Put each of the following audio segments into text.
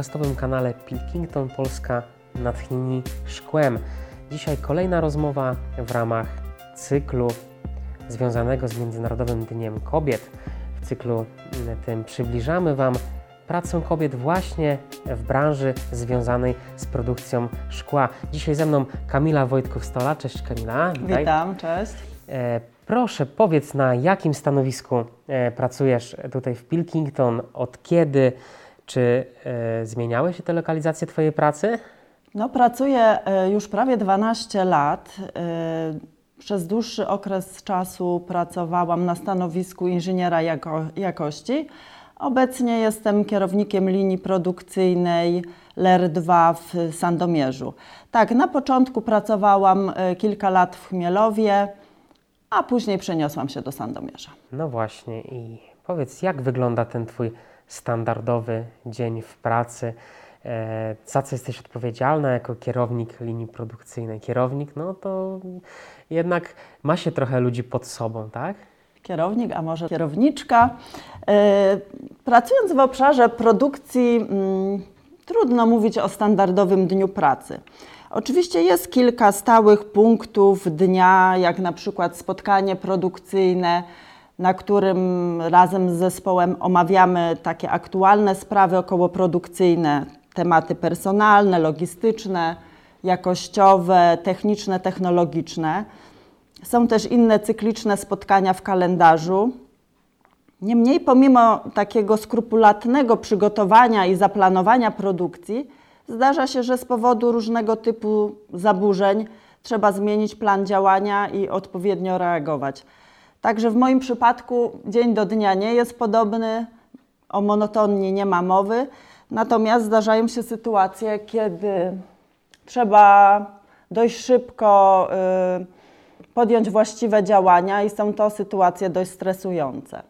na podcastowym kanale Pilkington Polska Natchnieni Szkłem. Dzisiaj kolejna rozmowa w ramach cyklu związanego z Międzynarodowym Dniem Kobiet. W cyklu tym przybliżamy Wam pracę kobiet właśnie w branży związanej z produkcją szkła. Dzisiaj ze mną Kamila Wojtków-Stola. Cześć Kamila. Witaj. Witam, cześć. E, proszę powiedz, na jakim stanowisku e, pracujesz tutaj w Pilkington, od kiedy, czy e, zmieniały się te lokalizacje Twojej pracy? No, pracuję już prawie 12 lat. Przez dłuższy okres czasu pracowałam na stanowisku inżyniera jako, jakości. Obecnie jestem kierownikiem linii produkcyjnej LER2 w Sandomierzu. Tak, na początku pracowałam kilka lat w Chmielowie, a później przeniosłam się do Sandomierza. No właśnie i powiedz, jak wygląda ten Twój standardowy dzień w pracy? E, za co jesteś odpowiedzialna jako kierownik linii produkcyjnej? Kierownik, no to jednak ma się trochę ludzi pod sobą, tak? Kierownik, a może kierowniczka. E, pracując w obszarze produkcji, mm, trudno mówić o standardowym dniu pracy. Oczywiście jest kilka stałych punktów dnia, jak na przykład spotkanie produkcyjne, na którym razem z zespołem omawiamy takie aktualne sprawy okołoprodukcyjne, tematy personalne, logistyczne, jakościowe, techniczne, technologiczne. Są też inne cykliczne spotkania w kalendarzu. Niemniej, pomimo takiego skrupulatnego przygotowania i zaplanowania produkcji, Zdarza się, że z powodu różnego typu zaburzeń trzeba zmienić plan działania i odpowiednio reagować. Także w moim przypadku dzień do dnia nie jest podobny, o monotonii nie ma mowy, natomiast zdarzają się sytuacje, kiedy trzeba dość szybko y, podjąć właściwe działania i są to sytuacje dość stresujące.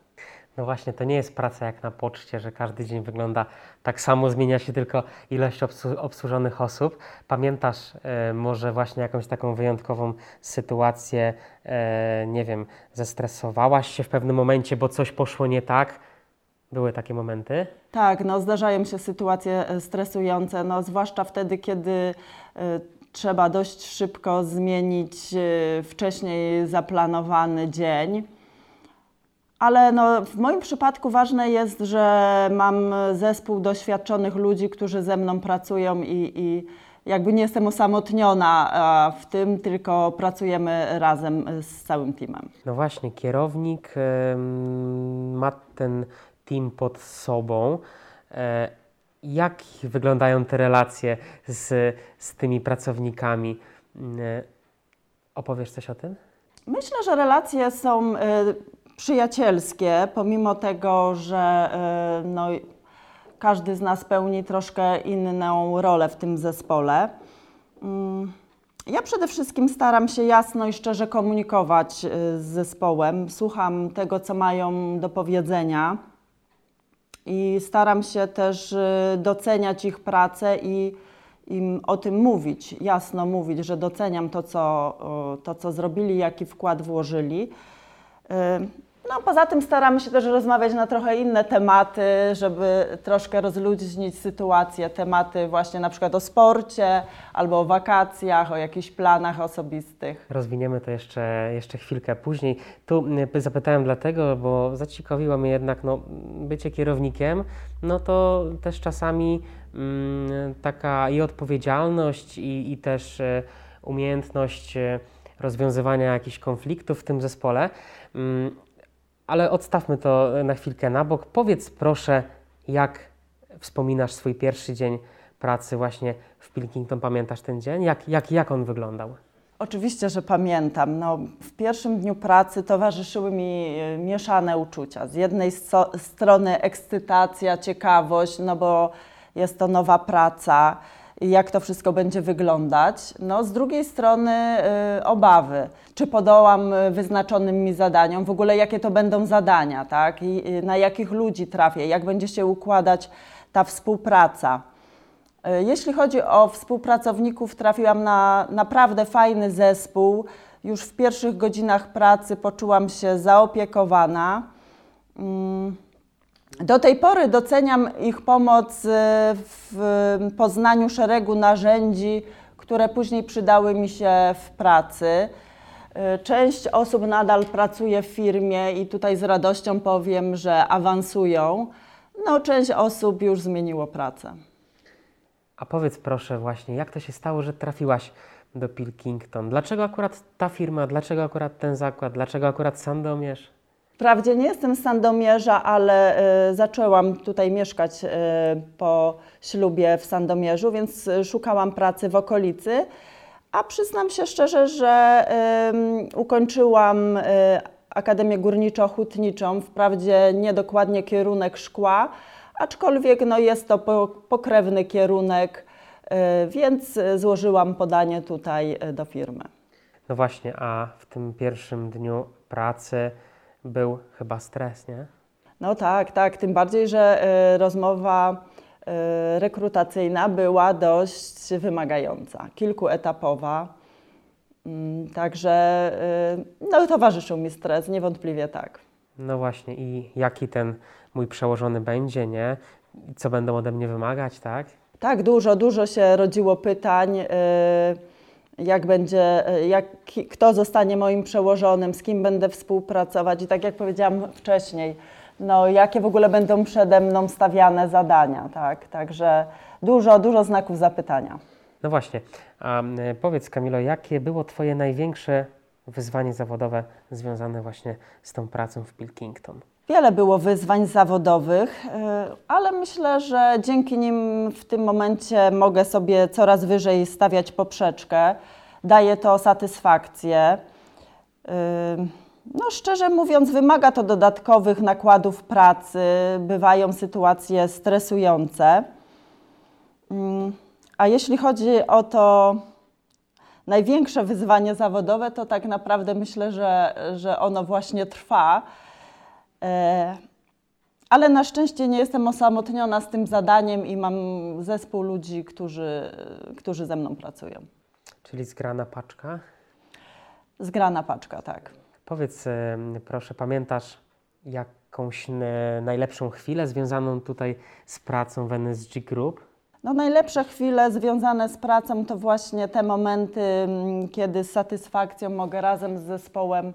No właśnie, to nie jest praca jak na poczcie, że każdy dzień wygląda tak samo, zmienia się tylko ilość obsłużonych osób. Pamiętasz e, może właśnie jakąś taką wyjątkową sytuację, e, nie wiem, zestresowałaś się w pewnym momencie, bo coś poszło nie tak? Były takie momenty? Tak, no zdarzają się sytuacje e, stresujące, no zwłaszcza wtedy, kiedy trzeba dość szybko zmienić wcześniej zaplanowany dzień ale no, w moim przypadku ważne jest, że mam zespół doświadczonych ludzi, którzy ze mną pracują i, i jakby nie jestem osamotniona w tym, tylko pracujemy razem z całym teamem. No właśnie, kierownik ma ten team pod sobą. E, jak wyglądają te relacje z, z tymi pracownikami? Y, opowiesz coś o tym? Myślę, że relacje są y, przyjacielskie, pomimo tego, że e, no, każdy z nas pełni troszkę inną rolę w tym zespole. Mm, ja przede wszystkim staram się jasno i szczerze komunikować e, z zespołem. Słucham tego, co mają do powiedzenia i staram się też e, doceniać ich pracę i im o tym mówić, jasno mówić, że doceniam to, co, to, co zrobili, jaki wkład włożyli. No, poza tym staramy się też rozmawiać na trochę inne tematy, żeby troszkę rozluźnić sytuację. Tematy właśnie na przykład o sporcie, albo o wakacjach, o jakichś planach osobistych. Rozwiniemy to jeszcze, jeszcze chwilkę później. Tu y, zapytałem dlatego, bo zaciekawiło mnie jednak no, bycie kierownikiem, no to też czasami mm, taka i odpowiedzialność, i, i też y, umiejętność y, rozwiązywania jakichś konfliktów w tym zespole. Mm, ale odstawmy to na chwilkę na bok. Powiedz proszę, jak wspominasz swój pierwszy dzień pracy właśnie w Pilkington? Pamiętasz ten dzień? Jak, jak, jak on wyglądał? Oczywiście, że pamiętam. No, w pierwszym dniu pracy towarzyszyły mi e, mieszane uczucia. Z jednej strony ekscytacja, ciekawość, no bo jest to nowa praca jak to wszystko będzie wyglądać. No, z drugiej strony y, obawy, czy podołam y, wyznaczonym mi zadaniom, w ogóle jakie to będą zadania, tak? I y, na jakich ludzi trafię, jak będzie się układać ta współpraca. Y, jeśli chodzi o współpracowników, trafiłam na naprawdę fajny zespół. Już w pierwszych godzinach pracy poczułam się zaopiekowana. Mm, Do tej pory doceniam ich pomoc w poznaniu szeregu narzędzi, które później przydały mi się w pracy. Część osób nadal pracuje w firmie i tutaj z radością powiem, że awansują. No, część osób już zmieniło pracę. A powiedz proszę właśnie, jak to się stało, że trafiłaś do Pilkington? Dlaczego akurat ta firma, dlaczego akurat ten zakład, dlaczego akurat Sandomierz? Wprawdzie nie jestem z Sandomierza, ale y, zaczęłam tutaj mieszkać y, po ślubie w Sandomierzu, więc szukałam pracy w okolicy. A przyznam się szczerze, że y, ukończyłam Akademię Górniczo-Hutniczą, wprawdzie nie dokładnie kierunek szkła, aczkolwiek no, jest to pokrewny kierunek, y, więc złożyłam podanie tutaj y, do firmy. No właśnie, a w tym pierwszym dniu pracy był chyba stres, nie? No tak, tak, tym bardziej, że y, rozmowa rekrutacyjna była dość wymagająca, kilkuetapowa. Mm, także no, towarzyszył mi stres, niewątpliwie tak. No właśnie, i jaki ten mój przełożony będzie, nie? Co będą ode mnie wymagać, tak? Tak, dużo, dużo się rodziło pytań, y, jak będzie, y, jak, kto zostanie moim przełożonym, z kim będę współpracować i tak jak powiedziałam wcześniej, no, jakie w ogóle będą przede mną stawiane zadania, tak? Także dużo, dużo znaków zapytania. No właśnie, a powiedz Kamilo, jakie było Twoje największe wyzwanie zawodowe związane właśnie z tą pracą w Pilkington? Wiele było wyzwań zawodowych, y, ale myślę, że dzięki nim w tym momencie mogę sobie coraz wyżej stawiać poprzeczkę. Daje to satysfakcję. Y, no, szczerze mówiąc, wymaga to dodatkowych nakładów pracy, bywają sytuacje stresujące. Y, a jeśli chodzi o to największe wyzwanie zawodowe, to tak naprawdę myślę, że, że ono właśnie trwa. E, ale na szczęście nie jestem osamotniona z tym zadaniem i mam zespół ludzi, którzy, którzy ze mną pracują. Czyli zgrana paczka? Zgrana paczka, tak. Powiedz, proszę, pamiętasz jakąś najlepszą chwilę związaną tutaj z pracą w NSG Group? No, najlepsze chwile związane z pracą to właśnie te momenty, kiedy z satysfakcją mogę razem z zespołem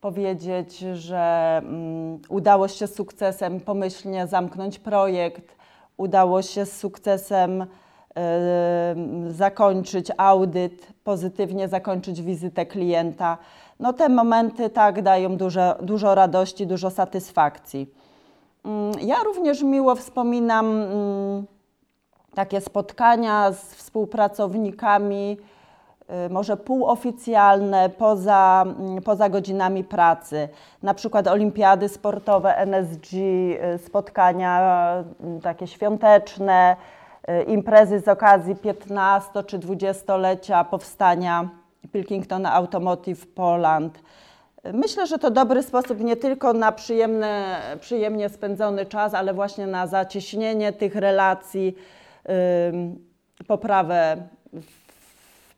powiedzieć, że um, udało się z sukcesem pomyślnie zamknąć projekt, udało się z sukcesem y, zakończyć audyt, pozytywnie zakończyć wizytę klienta. No te momenty tak dają dużo, dużo radości, dużo satysfakcji. Um, ja również miło wspominam um, takie spotkania z współpracownikami, może półoficjalne, poza, mm, poza godzinami pracy, na przykład olimpiady sportowe NSG, y, spotkania y, takie świąteczne, imprezy z okazji 15 czy 20-lecia powstania Pilkington Automotive Poland. Myślę, że to dobry sposób nie tylko na przyjemne, przyjemnie spędzony czas, ale właśnie na zacieśnienie tych relacji, poprawę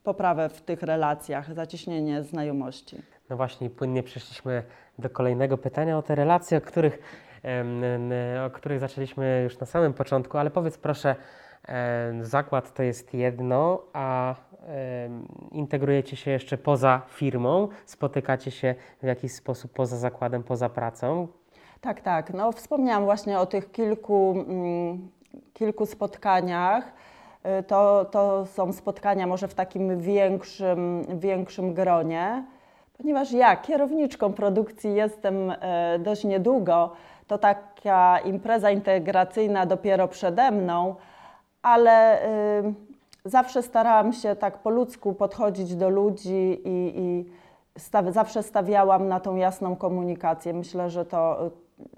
poprawę w tych relacjach, zacieśnienie znajomości. No właśnie, płynnie przeszliśmy do kolejnego pytania o te relacje, o których, o których zaczęliśmy już na samym początku, ale powiedz proszę, zakład to jest jedno, a integrujecie się jeszcze poza firmą, spotykacie się w jakiś sposób poza zakładem, poza pracą? Tak, tak. No, wspomniałam właśnie o tych kilku, mm, kilku spotkaniach. Y, to, to są spotkania może w takim większym, większym gronie. Ponieważ ja kierowniczką produkcji jestem y, dość niedługo, to taka impreza integracyjna dopiero przede mną, ale y, zawsze starałam się tak po ludzku podchodzić do ludzi i, i zawsze stawiałam na tą jasną komunikację. Myślę, że to,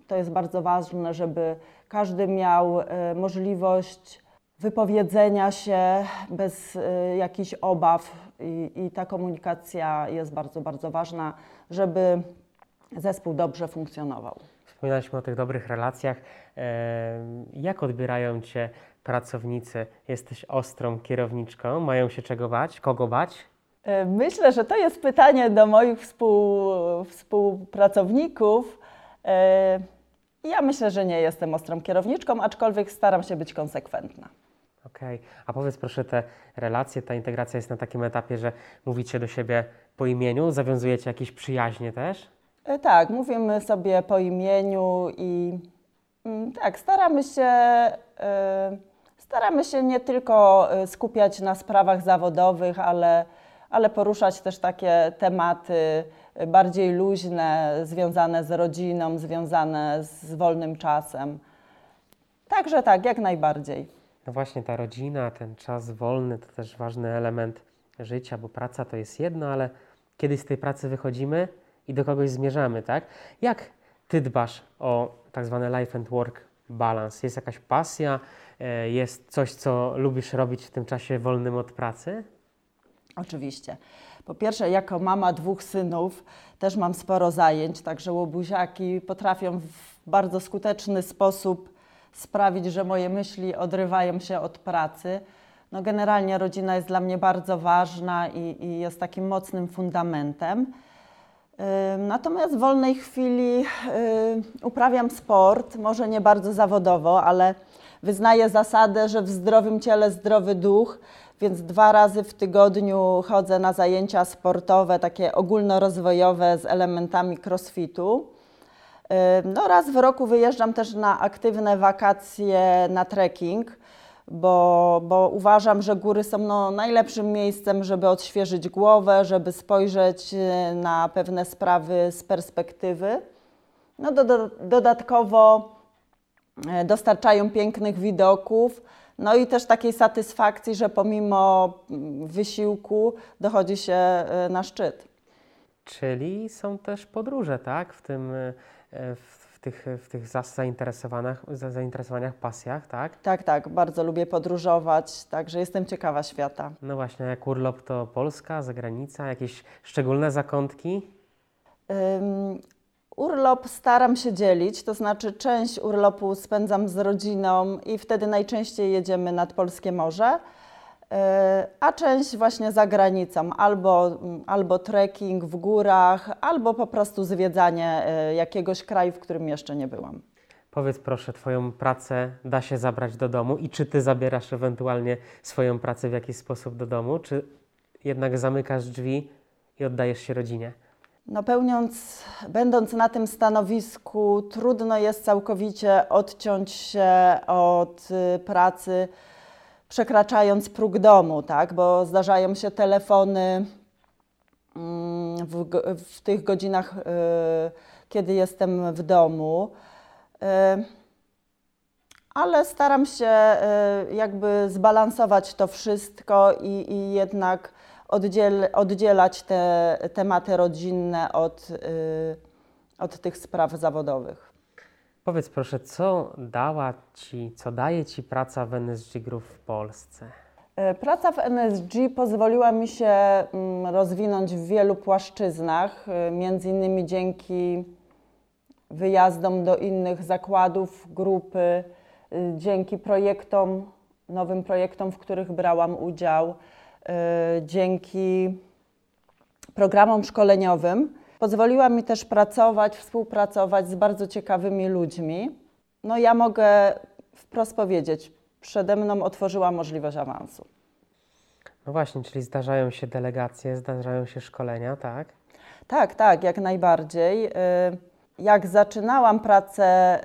to jest bardzo ważne, żeby każdy miał możliwość wypowiedzenia się bez y, jakichś obaw i, i ta komunikacja jest bardzo, bardzo ważna, żeby zespół dobrze funkcjonował. Wspominaliśmy o tych dobrych relacjach. Jak odbierają Cię pracownicy? Jesteś ostrą kierowniczką, mają się czego bać? Kogo bać? Myślę, że to jest pytanie do moich współ, współpracowników. Ja myślę, że nie jestem ostrą kierowniczką, aczkolwiek staram się być konsekwentna. Okej, a powiedz proszę, te relacje, ta integracja jest na takim etapie, że mówicie do siebie po imieniu, zawiązujecie jakieś przyjaźnie też? E, Tak, mówimy sobie po imieniu i mm, tak, staramy się, e, staramy się nie tylko e, skupiać na sprawach zawodowych, ale, ale poruszać też takie tematy bardziej luźne, związane z rodziną, związane z wolnym czasem. Także tak, jak najbardziej. No właśnie, ta rodzina, ten czas wolny to też ważny element życia, bo praca to jest jedno, ale kiedyś z tej pracy wychodzimy i do kogoś zmierzamy, tak? Jak ty dbasz o tak zwany life and work balance? Jest jakaś pasja? e, Jest coś, co lubisz robić w tym czasie wolnym od pracy? Oczywiście. Po pierwsze, jako mama dwóch synów, też mam sporo zajęć, także łobuziaki potrafią w bardzo skuteczny sposób sprawić, że moje myśli odrywają się od pracy. No generalnie rodzina jest dla mnie bardzo ważna i, i jest takim mocnym fundamentem. Natomiast w wolnej chwili y, uprawiam sport, może nie bardzo zawodowo, ale wyznaję zasadę, że w zdrowym ciele zdrowy duch, więc dwa razy w tygodniu chodzę na zajęcia sportowe, takie ogólnorozwojowe z elementami crossfitu. No, raz w roku wyjeżdżam też na aktywne wakacje na trekking, bo, bo uważam, że góry są no, najlepszym miejscem, żeby odświeżyć głowę, żeby spojrzeć y, na pewne sprawy z perspektywy. No, do, do, dodatkowo e, dostarczają pięknych widoków, no i też takiej satysfakcji, że pomimo mm, wysiłku dochodzi się e, na szczyt. Czyli są też podróże, tak? W tym, e, w, tych, w tych zainteresowaniach, za- zainteresowaniach, pasjach, tak? Tak, tak, bardzo lubię podróżować, także jestem ciekawa świata. No właśnie, jak urlop to Polska, zagranica, jakieś szczególne zakątki? Ym, Urlop staram się dzielić, to znaczy część urlopu spędzam z rodziną i wtedy najczęściej jedziemy nad Polskie Morze, a część właśnie za granicą, albo, mm, albo trekking w górach, albo po prostu zwiedzanie yy, jakiegoś kraju, w którym jeszcze nie byłam. Powiedz proszę, Twoją pracę da się zabrać do domu i czy Ty zabierasz ewentualnie swoją pracę w jakiś sposób do domu, czy jednak zamykasz drzwi i oddajesz się rodzinie? No pełniąc, będąc na tym stanowisku, trudno jest całkowicie odciąć się od y, pracy, przekraczając próg domu, tak? Bo zdarzają się telefony mm, w, w tych godzinach, y, kiedy jestem w domu. Y, ale staram się y, jakby zbalansować to wszystko i, i jednak oddziel, oddzielać te tematy rodzinne od, od tych spraw zawodowych. Powiedz proszę, co dała Ci, co daje Ci praca w NSG Group w Polsce? Y, Praca w NSG pozwoliła mi się mm, rozwinąć w wielu płaszczyznach, y, między innymi dzięki wyjazdom do innych zakładów, grupy, y, dzięki projektom, nowym projektom, w których brałam udział, dzięki programom szkoleniowym. Pozwoliła mi też pracować, współpracować z bardzo ciekawymi ludźmi. No ja mogę wprost powiedzieć, przede mną otworzyła możliwość awansu. No właśnie, czyli zdarzają się delegacje, zdarzają się szkolenia, tak? Tak, tak, jak najbardziej. Y, Jak zaczynałam pracę y,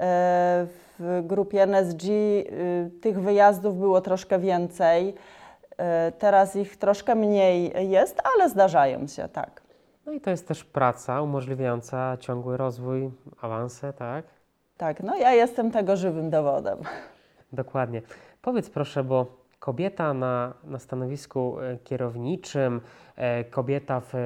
w grupie NSG, y, tych wyjazdów było troszkę więcej. Teraz ich troszkę mniej jest, ale zdarzają się, tak. No i to jest też praca umożliwiająca ciągły rozwój, awanse, tak? Tak, no ja jestem tego żywym dowodem. Dokładnie. Powiedz proszę, bo kobieta na, na stanowisku e, kierowniczym, e, kobieta w e,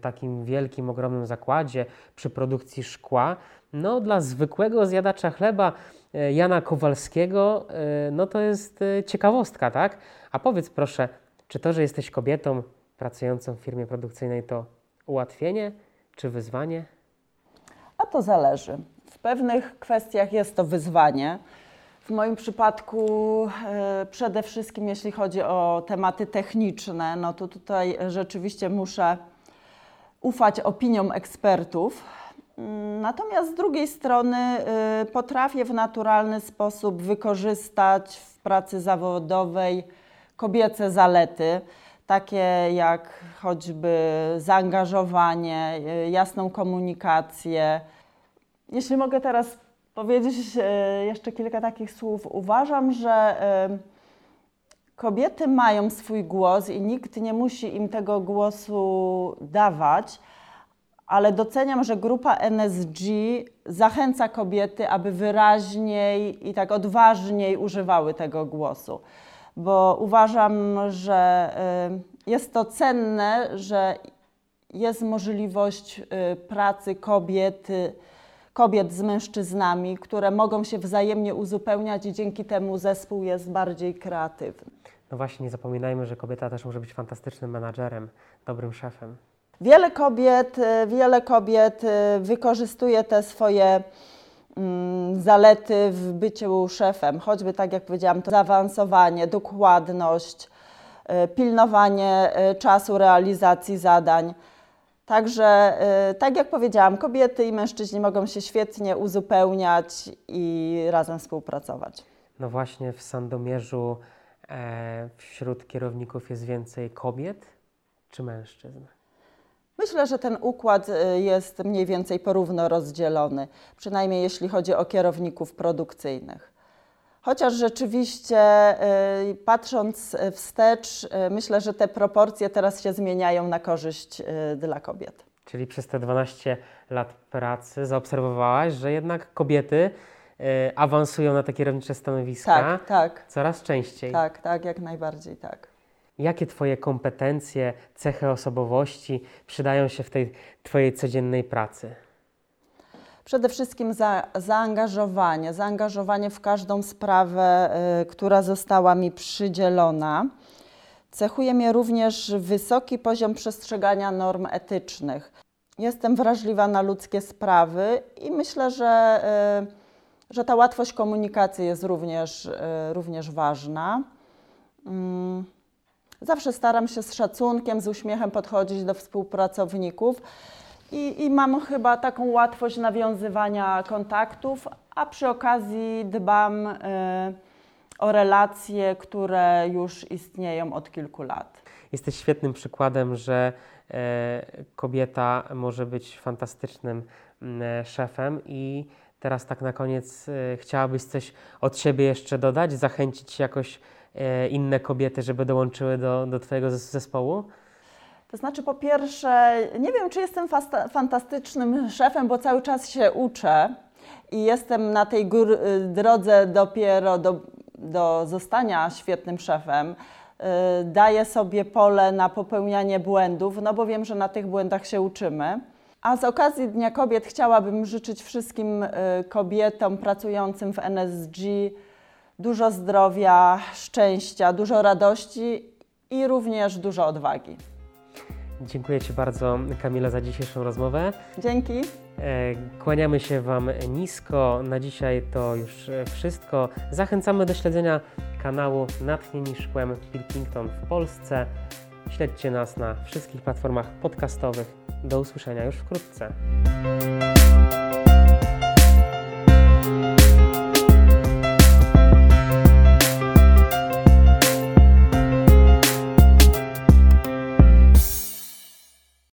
takim wielkim, ogromnym zakładzie przy produkcji szkła, no dla zwykłego zjadacza chleba Jana Kowalskiego, no to jest ciekawostka, tak? A powiedz proszę, czy to, że jesteś kobietą pracującą w firmie produkcyjnej, to ułatwienie czy wyzwanie? A to zależy. W pewnych kwestiach jest to wyzwanie. W moim przypadku e, przede wszystkim jeśli chodzi o tematy techniczne, no to tutaj rzeczywiście muszę ufać opiniom ekspertów. Mm, Natomiast z drugiej strony y, potrafię w naturalny sposób wykorzystać w pracy zawodowej kobiece zalety, takie jak choćby zaangażowanie, y, jasną komunikację. Jeśli mogę teraz powiedzieć y, jeszcze kilka takich słów, uważam, że y, kobiety mają swój głos i nikt nie musi im tego głosu dawać, ale doceniam, że grupa NSG zachęca kobiety, aby wyraźniej i tak odważniej używały tego głosu, bo uważam, że y, jest to cenne, że jest możliwość y, pracy kobiet, y, kobiet z mężczyznami, które mogą się wzajemnie uzupełniać i dzięki temu zespół jest bardziej kreatywny. No właśnie, nie zapominajmy, że kobieta też może być fantastycznym menadżerem, dobrym szefem. Wiele kobiet, wiele kobiet wykorzystuje te swoje zalety w byciu szefem, choćby tak jak powiedziałam, to zaawansowanie, dokładność, y, pilnowanie y, czasu realizacji zadań. Także, y, tak jak powiedziałam, kobiety i mężczyźni mogą się świetnie uzupełniać i razem współpracować. No właśnie, w Sandomierzu e, wśród kierowników jest więcej kobiet czy mężczyzn? Myślę, że ten układ y, jest mniej więcej porówno rozdzielony, przynajmniej jeśli chodzi o kierowników produkcyjnych. Chociaż rzeczywiście, y, patrząc wstecz, y, myślę, że te proporcje teraz się zmieniają na korzyść dla kobiet. Czyli przez te 12 lat pracy zaobserwowałaś, że jednak kobiety awansują na te kierownicze stanowiska Tak, tak, coraz częściej. tak, tak, jak najbardziej tak. Jakie Twoje kompetencje, cechy osobowości przydają się w tej Twojej codziennej pracy? Przede wszystkim za, zaangażowanie, zaangażowanie w każdą sprawę, y, która została mi przydzielona. Cechuje mnie również wysoki poziom przestrzegania norm etycznych. Jestem wrażliwa na ludzkie sprawy i myślę, że, y, że ta łatwość komunikacji jest również, y, również ważna. Mm. Zawsze staram się z szacunkiem, z uśmiechem podchodzić do współpracowników i, i mam chyba taką łatwość nawiązywania kontaktów, a przy okazji dbam y, o relacje, które już istnieją od kilku lat. Jesteś świetnym przykładem, że e, kobieta może być fantastycznym m, e, szefem i teraz tak na koniec e, chciałabyś coś od siebie jeszcze dodać, zachęcić jakoś inne kobiety, żeby dołączyły do, do Twojego zes- zespołu? To znaczy, po pierwsze, nie wiem, czy jestem fantastycznym szefem, bo cały czas się uczę i jestem na tej y, drodze dopiero do, do zostania świetnym szefem. Y, Daję sobie pole na popełnianie błędów, no bo wiem, że na tych błędach się uczymy. A z okazji Dnia Kobiet chciałabym życzyć wszystkim y, kobietom pracującym w NSG dużo zdrowia, szczęścia, dużo radości i również dużo odwagi. Dziękuję Ci bardzo, Kamila, za dzisiejszą rozmowę. Dzięki. E, Kłaniamy się Wam nisko. Na dzisiaj to już wszystko. Zachęcamy do śledzenia kanału Natchnieni Szkłem Pilkington w Polsce. Śledźcie nas na wszystkich platformach podcastowych. Do usłyszenia już wkrótce.